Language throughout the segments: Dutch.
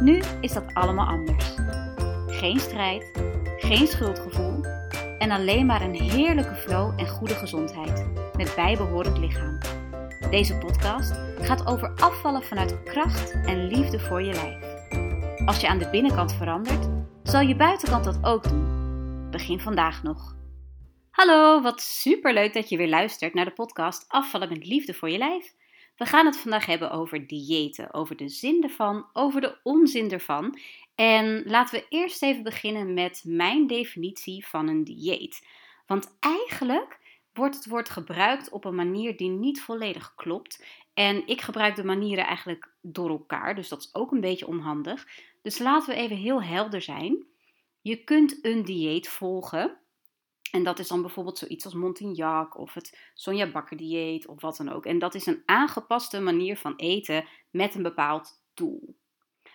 Nu is dat allemaal anders. Geen strijd, geen schuldgevoel en alleen maar een heerlijke flow en goede gezondheid met bijbehorend lichaam. Deze podcast gaat over afvallen vanuit kracht en liefde voor je lijf. Als je aan de binnenkant verandert, zal je buitenkant dat ook doen. Begin vandaag nog. Hallo, wat superleuk dat je weer luistert naar de podcast Afvallen met liefde voor je lijf. We gaan het vandaag hebben over diëten, over de zin ervan, over de onzin ervan. En laten we eerst even beginnen met mijn definitie van een dieet. Want eigenlijk wordt het woord gebruikt op een manier die niet volledig klopt. En ik gebruik de manieren eigenlijk door elkaar, dus dat is ook een beetje onhandig. Dus laten we even heel helder zijn. Je kunt een dieet volgen en dat is dan bijvoorbeeld zoiets als Montignac of het Sonja Bakker dieet of wat dan ook. En dat is een aangepaste manier van eten met een bepaald doel.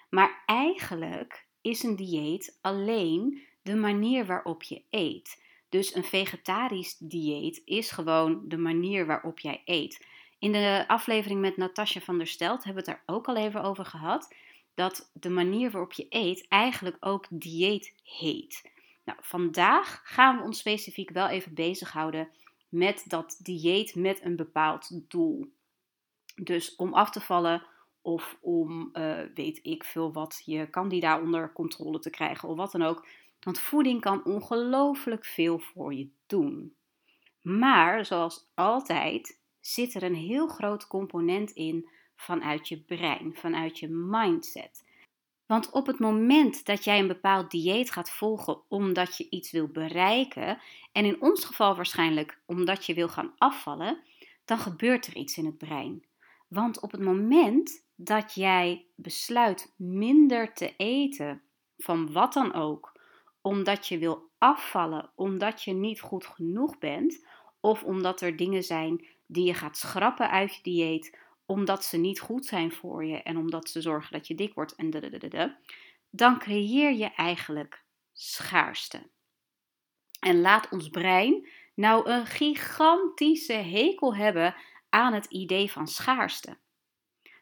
Maar eigenlijk is een dieet alleen de manier waarop je eet. Dus een vegetarisch dieet is gewoon de manier waarop jij eet. In de aflevering met Natasja van der Stelt hebben we het daar ook al even over gehad. Dat de manier waarop je eet eigenlijk ook dieet heet. Nou, vandaag gaan we ons specifiek wel even bezighouden met dat dieet met een bepaald doel. Dus om af te vallen of om, uh, weet ik veel wat, je candida onder controle te krijgen of wat dan ook. Want voeding kan ongelooflijk veel voor je doen. Maar zoals altijd zit er een heel groot component in vanuit je brein, vanuit je mindset. Want op het moment dat jij een bepaald dieet gaat volgen omdat je iets wil bereiken, en in ons geval waarschijnlijk omdat je wil gaan afvallen, dan gebeurt er iets in het brein. Want op het moment dat jij besluit minder te eten, van wat dan ook, omdat je wil afvallen, omdat je niet goed genoeg bent, of omdat er dingen zijn die je gaat schrappen uit je dieet, omdat ze niet goed zijn voor je en omdat ze zorgen dat je dik wordt en de, dan creëer je eigenlijk schaarste. En laat ons brein nou een gigantische hekel hebben aan het idee van schaarste.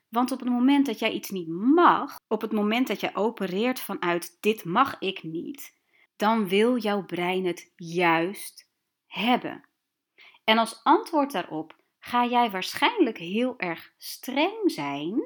Want op het moment dat jij iets niet mag, op het moment dat jij opereert vanuit dit mag ik niet, dan wil jouw brein het juist hebben. En als antwoord daarop ga jij waarschijnlijk heel erg streng zijn.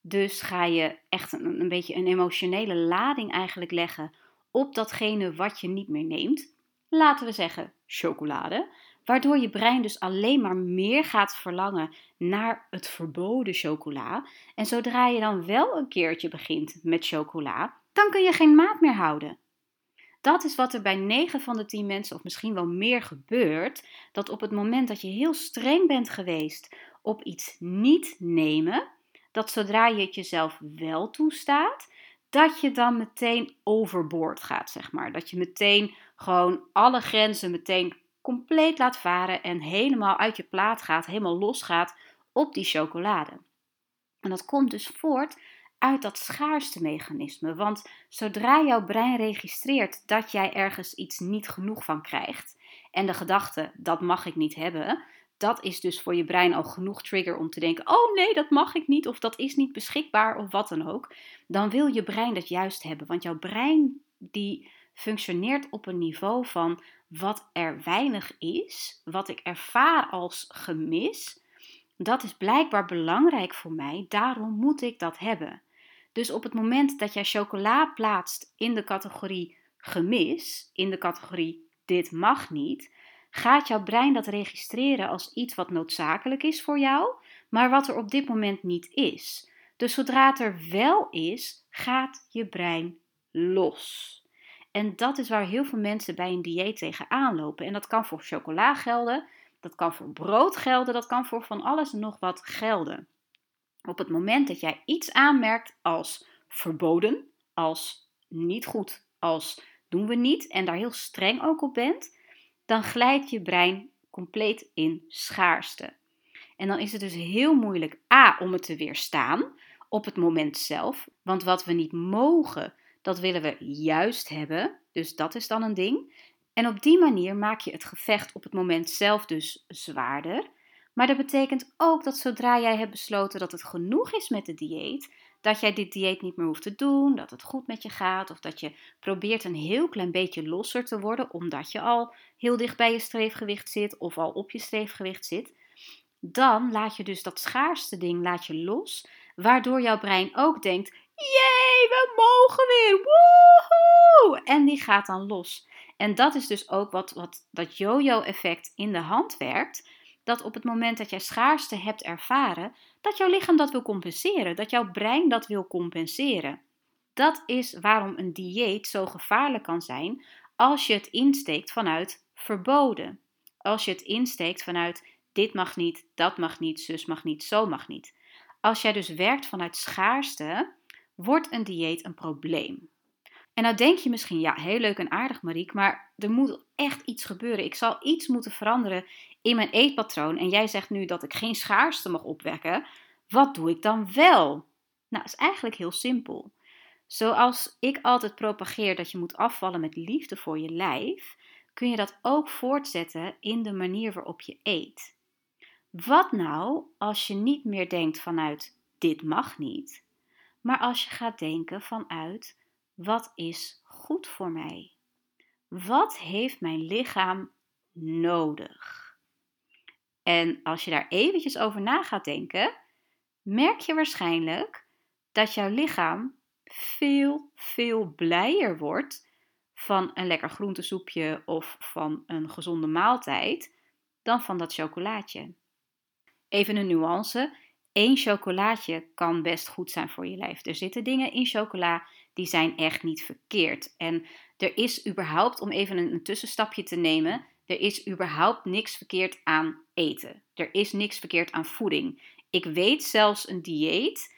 Dus ga je echt een, een beetje een emotionele lading eigenlijk leggen op datgene wat je niet meer neemt. Laten we zeggen chocolade. Waardoor je brein dus alleen maar meer gaat verlangen naar het verboden chocola. En zodra je dan wel een keertje begint met chocola, dan kun je geen maat meer houden. Dat is wat er bij 9 van de 10 mensen, of misschien wel meer, gebeurt. Dat op het moment dat je heel streng bent geweest op iets niet nemen, dat zodra je het jezelf wel toestaat, dat je dan meteen overboord gaat, zeg maar. Dat je meteen gewoon alle grenzen meteen compleet laat varen en helemaal uit je plaat gaat, helemaal losgaat op die chocolade. En dat komt dus voort uit dat schaarste mechanisme. Want zodra jouw brein registreert dat jij ergens iets niet genoeg van krijgt, en de gedachte dat mag ik niet hebben, dat is dus voor je brein al genoeg trigger om te denken: oh nee, dat mag ik niet, of dat is niet beschikbaar, of wat dan ook. Dan wil je brein dat juist hebben. Want jouw brein die functioneert op een niveau van wat er weinig is, wat ik ervaar als gemis. Dat is blijkbaar belangrijk voor mij, daarom moet ik dat hebben. Dus op het moment dat jij chocola plaatst in de categorie gemis, in de categorie dit mag niet, gaat jouw brein dat registreren als iets wat noodzakelijk is voor jou, maar wat er op dit moment niet is. Dus zodra het er wel is, gaat je brein los. En dat is waar heel veel mensen bij een dieet tegenaan lopen. En dat kan voor chocola gelden, dat kan voor brood gelden, dat kan voor van alles en nog wat gelden. Op het moment dat jij iets aanmerkt als verboden, als niet goed als doen we niet en daar heel streng ook op bent, dan glijdt je brein compleet in schaarste. En dan is het dus heel moeilijk A om het te weerstaan op het moment zelf, want wat we niet mogen, dat willen we juist hebben. Dus dat is dan een ding. En op die manier maak je het gevecht op het moment zelf dus zwaarder. Maar dat betekent ook dat zodra jij hebt besloten dat het genoeg is met de dieet, dat jij dit dieet niet meer hoeft te doen, dat het goed met je gaat, of dat je probeert een heel klein beetje losser te worden, omdat je al heel dicht bij je streefgewicht zit of al op je streefgewicht zit, dan laat je dus dat schaarste ding laat je los, waardoor jouw brein ook denkt: jee, we mogen weer, woehoe! En die gaat dan los. En dat is dus ook wat, wat dat yo-yo-effect in de hand werkt. Dat op het moment dat jij schaarste hebt ervaren, dat jouw lichaam dat wil compenseren, dat jouw brein dat wil compenseren. Dat is waarom een dieet zo gevaarlijk kan zijn als je het insteekt vanuit verboden. Als je het insteekt vanuit dit mag niet, dat mag niet, zus mag niet, zo mag niet. Als jij dus werkt vanuit schaarste, wordt een dieet een probleem. En nou denk je misschien, ja, heel leuk en aardig Mariek, maar er moet echt iets gebeuren. Ik zal iets moeten veranderen in mijn eetpatroon. En jij zegt nu dat ik geen schaarste mag opwekken. Wat doe ik dan wel? Nou, is eigenlijk heel simpel. Zoals ik altijd propageer dat je moet afvallen met liefde voor je lijf, kun je dat ook voortzetten in de manier waarop je eet. Wat nou als je niet meer denkt vanuit dit mag niet, maar als je gaat denken vanuit wat is goed voor mij? Wat heeft mijn lichaam nodig? En als je daar eventjes over na gaat denken, merk je waarschijnlijk dat jouw lichaam veel, veel blijer wordt van een lekker groentesoepje of van een gezonde maaltijd dan van dat chocolaatje. Even een nuance. Eén chocolaatje kan best goed zijn voor je lijf. Er zitten dingen in chocola die zijn echt niet verkeerd. En er is überhaupt, om even een, tussenstapje te nemen, er is überhaupt niks verkeerd aan eten. Er is niks verkeerd aan voeding. Ik weet zelfs een dieet,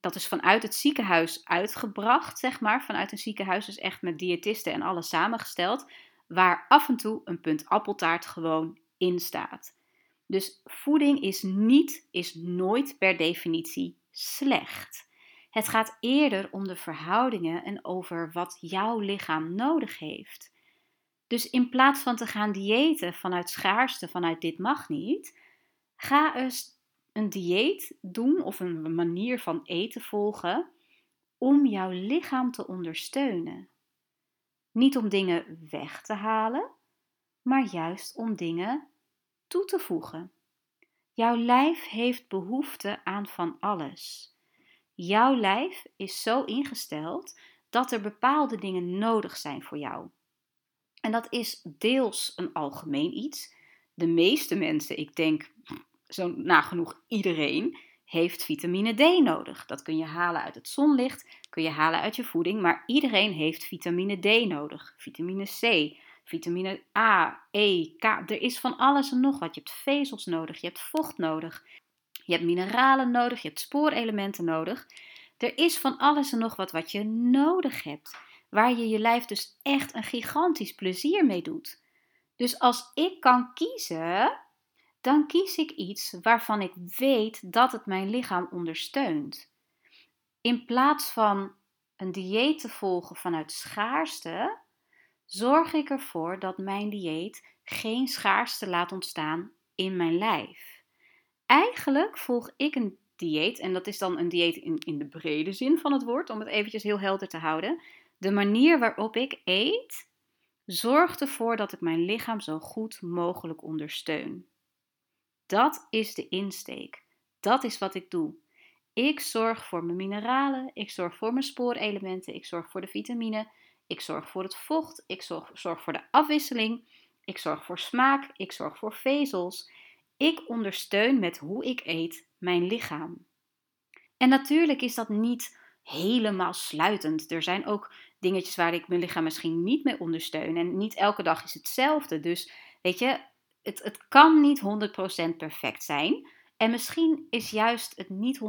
dat is vanuit het ziekenhuis uitgebracht, zeg maar. Vanuit een ziekenhuis, dus echt met diëtisten en alles samengesteld. Waar af en toe een punt appeltaart gewoon in staat. Dus voeding is niet, is nooit per definitie slecht. Het gaat eerder om de verhoudingen en over wat jouw lichaam nodig heeft. Dus in plaats van te gaan diëten vanuit schaarste, vanuit dit mag niet, ga eens een dieet doen of een manier van eten volgen om jouw lichaam te ondersteunen. Niet om dingen weg te halen, maar juist om dingen toe te voegen. Jouw lijf heeft behoefte aan van alles. Jouw lijf is zo ingesteld dat er bepaalde dingen nodig zijn voor jou. En dat is deels een algemeen iets. De meeste mensen, ik denk zo nagenoeg iedereen, heeft vitamine D nodig. Dat kun je halen uit het zonlicht, kun je halen uit je voeding, maar iedereen heeft vitamine D nodig. Vitamine C, vitamine A, E, K. Er is van alles en nog wat. Je hebt vezels nodig, je hebt vocht nodig, je hebt mineralen nodig, je hebt spoorelementen nodig. Er is van alles en nog wat wat je nodig hebt, waar je je lijf dus echt een gigantisch plezier mee doet. Dus als ik kan kiezen, dan kies ik iets waarvan ik weet dat het mijn lichaam ondersteunt. In plaats van een dieet te volgen vanuit schaarste, zorg ik ervoor dat mijn dieet geen schaarste laat ontstaan in mijn lijf. Eigenlijk volg ik een dieet, en dat is dan een dieet in, in de brede zin van het woord, om het eventjes heel helder te houden. De manier waarop ik eet, zorgt ervoor dat ik mijn lichaam zo goed mogelijk ondersteun. Dat is de insteek. Dat is wat ik doe. Ik zorg voor mijn mineralen, ik zorg voor mijn spoorelementen, ik zorg voor de vitamine, ik zorg voor het vocht, ik zorg, zorg voor de afwisseling, ik zorg voor smaak, ik zorg voor vezels. Ik ondersteun met hoe ik eet mijn lichaam. En natuurlijk is dat niet helemaal sluitend. Er zijn ook dingetjes waar ik mijn lichaam misschien niet mee ondersteun. En niet elke dag is hetzelfde. Dus weet je, het, het kan niet 100% perfect zijn. En misschien is juist het niet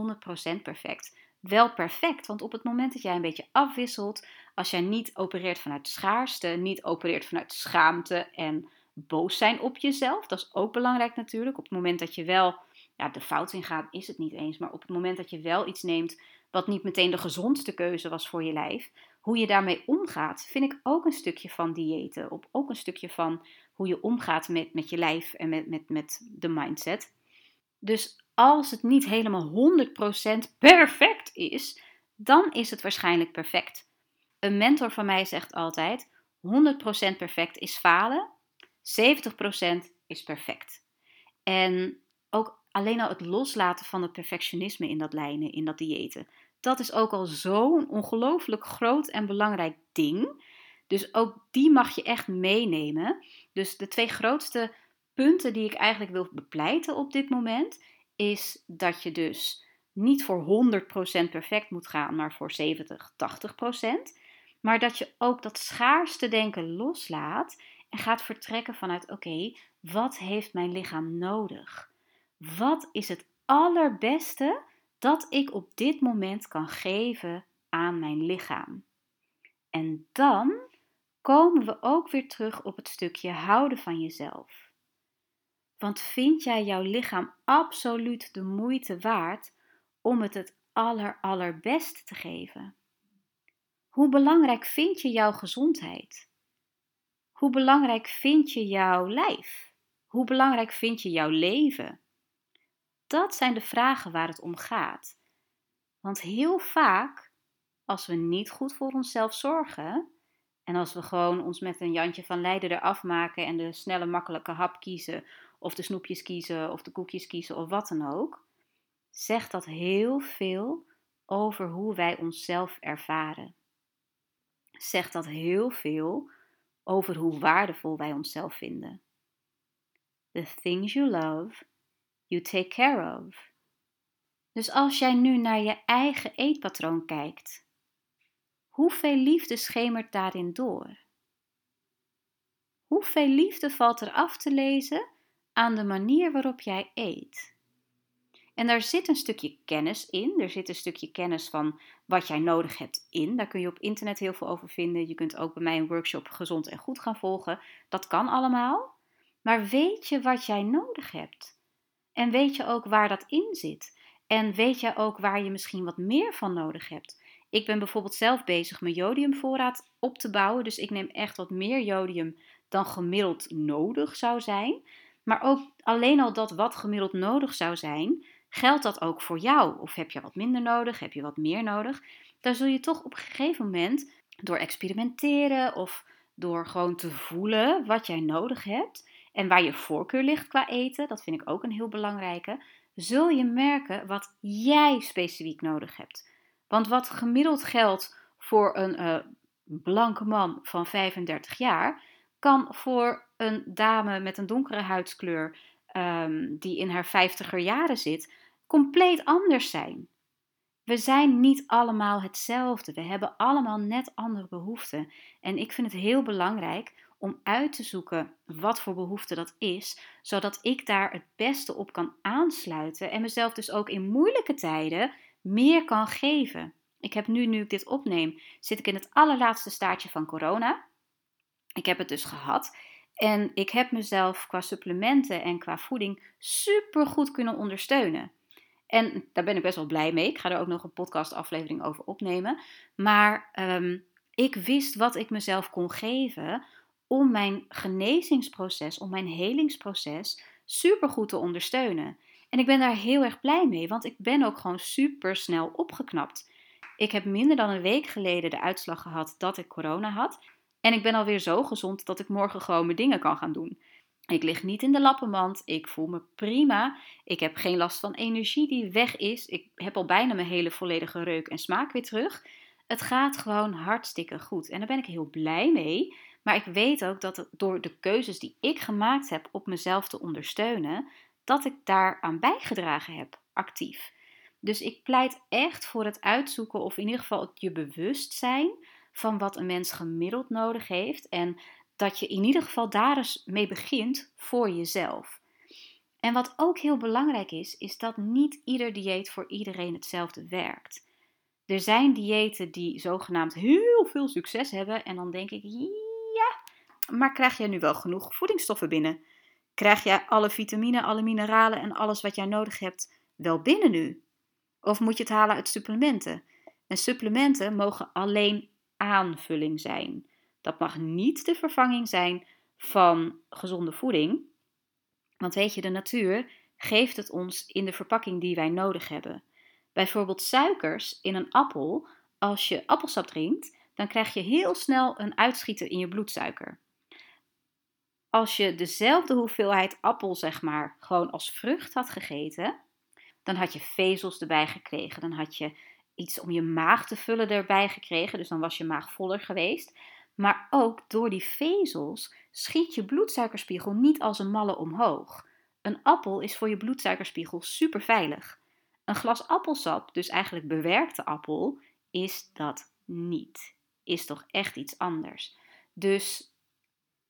100% perfect wel perfect. Want op het moment dat jij een beetje afwisselt, als jij niet opereert vanuit schaarste, niet opereert vanuit schaamte en boos zijn op jezelf. Dat is ook belangrijk natuurlijk. Op het moment dat je wel ja, de fout in gaat, is het niet eens. Maar op het moment dat je wel iets neemt wat niet meteen de gezondste keuze was voor je lijf, hoe je daarmee omgaat, vind ik ook een stukje van diëten. Op ook een stukje van hoe je omgaat met, met je lijf en met, met, met de mindset. Dus als het niet helemaal 100% perfect is, dan is het waarschijnlijk perfect. Een mentor van mij zegt altijd: 100% perfect is falen, 70% is perfect. En ook alleen al het loslaten van het perfectionisme in dat lijnen, in dat diëten, dat is ook al zo'n ongelooflijk groot en belangrijk ding. Dus ook die mag je echt meenemen. Dus de twee grootste punten die ik eigenlijk wil bepleiten op dit moment is dat je dus niet voor 100% perfect moet gaan, maar voor 70, 80%. Maar dat je ook dat schaarste denken loslaat en gaat vertrekken vanuit: oké, wat heeft mijn lichaam nodig? Wat is het allerbeste dat ik op dit moment kan geven aan mijn lichaam? En dan komen we ook weer terug op het stukje houden van jezelf. Want vind jij jouw lichaam absoluut de moeite waard om het het aller allerbest te geven? Hoe belangrijk vind je jouw gezondheid? Hoe belangrijk vind je jouw lijf? Hoe belangrijk vind je jouw leven? Dat zijn de vragen waar het om gaat. Want heel vaak, als we niet goed voor onszelf zorgen, en als we gewoon ons met een Jantje van Leiden eraf maken en de snelle, makkelijke hap kiezen, of de snoepjes kiezen, of de koekjes kiezen, of wat dan ook, zegt dat heel veel over hoe wij onszelf ervaren. Zegt dat heel veel over hoe waardevol wij onszelf vinden. The things you love, you take care of. Dus als jij nu naar je eigen eetpatroon kijkt, hoeveel liefde schemert daarin door? Hoeveel liefde valt er af te lezen aan de manier waarop jij eet? En daar zit een stukje kennis in. Er zit een stukje kennis van wat jij nodig hebt in. Daar kun je op internet heel veel over vinden. Je kunt ook bij mij een workshop gezond en goed gaan volgen. Dat kan allemaal. Maar weet je wat jij nodig hebt? En weet je ook waar dat in zit? En weet je ook waar je misschien wat meer van nodig hebt? Ik ben bijvoorbeeld zelf bezig mijn jodiumvoorraad op te bouwen. Dus ik neem echt wat meer jodium dan gemiddeld nodig zou zijn. Maar ook alleen al dat wat gemiddeld nodig zou zijn, Geldt dat ook voor jou? Of heb je wat minder nodig? Heb je wat meer nodig? Daar zul je toch op een gegeven moment door experimenteren of door gewoon te voelen wat jij nodig hebt en waar je voorkeur ligt qua eten, dat vind ik ook een heel belangrijke, zul je merken wat jij specifiek nodig hebt. Want wat gemiddeld geldt voor een uh, blanke man van 35 jaar, kan voor een dame met een donkere huidskleur um, die in haar 50er jaren zit, compleet anders zijn. We zijn niet allemaal hetzelfde. We hebben allemaal net andere behoeften. En ik vind het heel belangrijk om uit te zoeken wat voor behoefte dat is, zodat ik daar het beste op kan aansluiten en mezelf dus ook in moeilijke tijden meer kan geven. Ik heb nu, nu ik dit opneem, zit ik in het allerlaatste staartje van corona. Ik heb het dus gehad. En ik heb mezelf qua supplementen en qua voeding super goed kunnen ondersteunen. En daar ben ik best wel blij mee. Ik ga er ook nog een podcastaflevering over opnemen. Maar ehm, ik wist wat ik mezelf kon geven om mijn genezingsproces, om mijn helingsproces super goed te ondersteunen. En ik ben daar heel erg blij mee, want ik ben ook gewoon super snel opgeknapt. Ik heb minder dan een week geleden de uitslag gehad dat ik corona had. En ik ben alweer zo gezond dat ik morgen gewoon mijn dingen kan gaan doen. Ik lig niet in de lappenmand. Ik voel me prima. Ik heb geen last van energie die weg is. Ik heb al bijna mijn hele volledige reuk en smaak weer terug. Het gaat gewoon hartstikke goed. En daar ben ik heel blij mee. Maar ik weet ook dat door de keuzes die ik gemaakt heb op mezelf te ondersteunen, dat ik daaraan bijgedragen heb, actief. Dus ik pleit echt voor het uitzoeken of in ieder geval je bewustzijn van wat een mens gemiddeld nodig heeft. En dat je in ieder geval daar eens mee begint voor jezelf. En wat ook heel belangrijk is, is dat niet ieder dieet voor iedereen hetzelfde werkt. Er zijn diëten die zogenaamd heel veel succes hebben. En dan denk ik, ja, maar krijg jij nu wel genoeg voedingsstoffen binnen? Krijg jij alle vitamine, alle mineralen en alles wat jij nodig hebt wel binnen nu? Of moet je het halen uit supplementen? En supplementen mogen alleen aanvulling zijn. Dat mag niet de vervanging zijn van gezonde voeding. Want weet je, de natuur geeft het ons in de verpakking die wij nodig hebben. Bijvoorbeeld suikers in een appel. Als je appelsap drinkt, dan krijg je heel snel een uitschieter in je bloedsuiker. Als je dezelfde hoeveelheid appel, zeg maar, gewoon als vrucht had gegeten, dan had je vezels erbij gekregen. Dan had je iets om je maag te vullen erbij gekregen. Dus dan was je maag voller geweest. Maar ook door die vezels schiet je bloedsuikerspiegel niet als een malle omhoog. Een appel is voor je bloedsuikerspiegel super veilig. Een glas appelsap, dus eigenlijk bewerkte appel, is dat niet. Is toch echt iets anders. Dus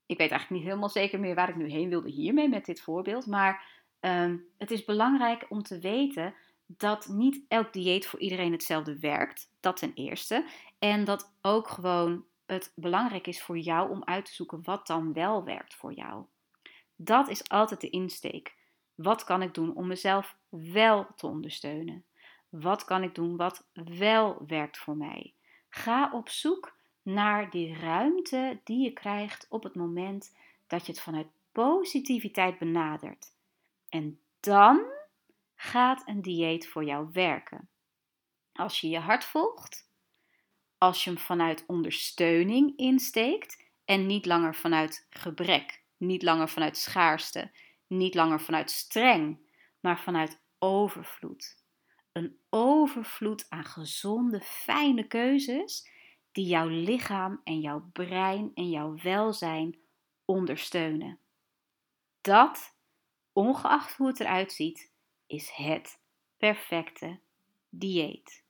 ik weet eigenlijk niet helemaal zeker meer waar ik nu heen wilde hiermee met dit voorbeeld. Maar ehm, het is belangrijk om te weten dat niet elk dieet voor iedereen hetzelfde werkt. Dat ten eerste. En dat ook gewoon het belangrijk is voor jou om uit te zoeken wat dan wel werkt voor jou. Dat is altijd de insteek. Wat kan ik doen om mezelf wel te ondersteunen? Wat kan ik doen wat wel werkt voor mij? Ga op zoek naar die ruimte die je krijgt op het moment dat je het vanuit positiviteit benadert. En dan gaat een dieet voor jou werken. Als je je hart volgt, als je hem vanuit ondersteuning insteekt en niet langer vanuit gebrek, niet langer vanuit schaarste, niet langer vanuit streng, maar vanuit overvloed. Een overvloed aan gezonde, fijne keuzes die jouw lichaam en jouw brein en jouw welzijn ondersteunen. Dat, ongeacht hoe het eruit ziet, is het perfecte dieet.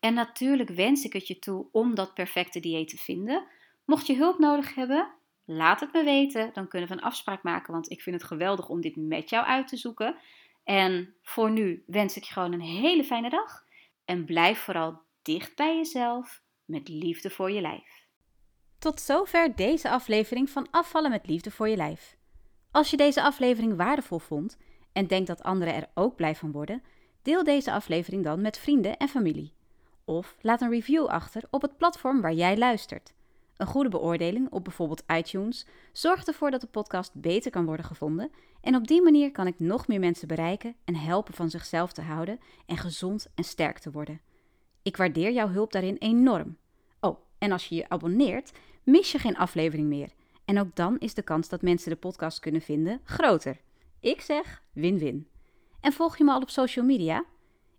En natuurlijk wens ik het je toe om dat perfecte dieet te vinden. Mocht je hulp nodig hebben, laat het me weten. Dan kunnen we een afspraak maken, want ik vind het geweldig om dit met jou uit te zoeken. En voor nu wens ik je gewoon een hele fijne dag. En blijf vooral dicht bij jezelf met liefde voor je lijf. Tot zover deze aflevering van Afvallen met Liefde voor je Lijf. Als je deze aflevering waardevol vond en denkt dat anderen er ook blij van worden, deel deze aflevering dan met vrienden en familie. Of laat een review achter op het platform waar jij luistert. Een goede beoordeling op bijvoorbeeld iTunes zorgt ervoor dat de podcast beter kan worden gevonden en op die manier kan ik nog meer mensen bereiken en helpen van zichzelf te houden en gezond en sterk te worden. Ik waardeer jouw hulp daarin enorm. Oh, en als je je abonneert, mis je geen aflevering meer. En ook dan is de kans dat mensen de podcast kunnen vinden groter. Ik zeg win-win. En volg je me al op social media?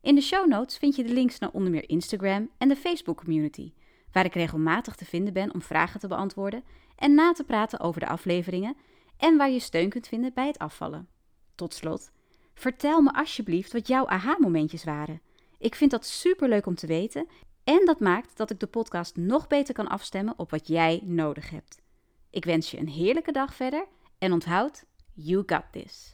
In de show notes vind je de links naar onder meer Instagram en de Facebook community, waar ik regelmatig te vinden ben om vragen te beantwoorden en na te praten over de afleveringen en waar je steun kunt vinden bij het afvallen. Tot slot, vertel me alsjeblieft wat jouw aha-momentjes waren. Ik vind dat superleuk om te weten en dat maakt dat ik de podcast nog beter kan afstemmen op wat jij nodig hebt. Ik wens je een heerlijke dag verder en onthoud, you got this.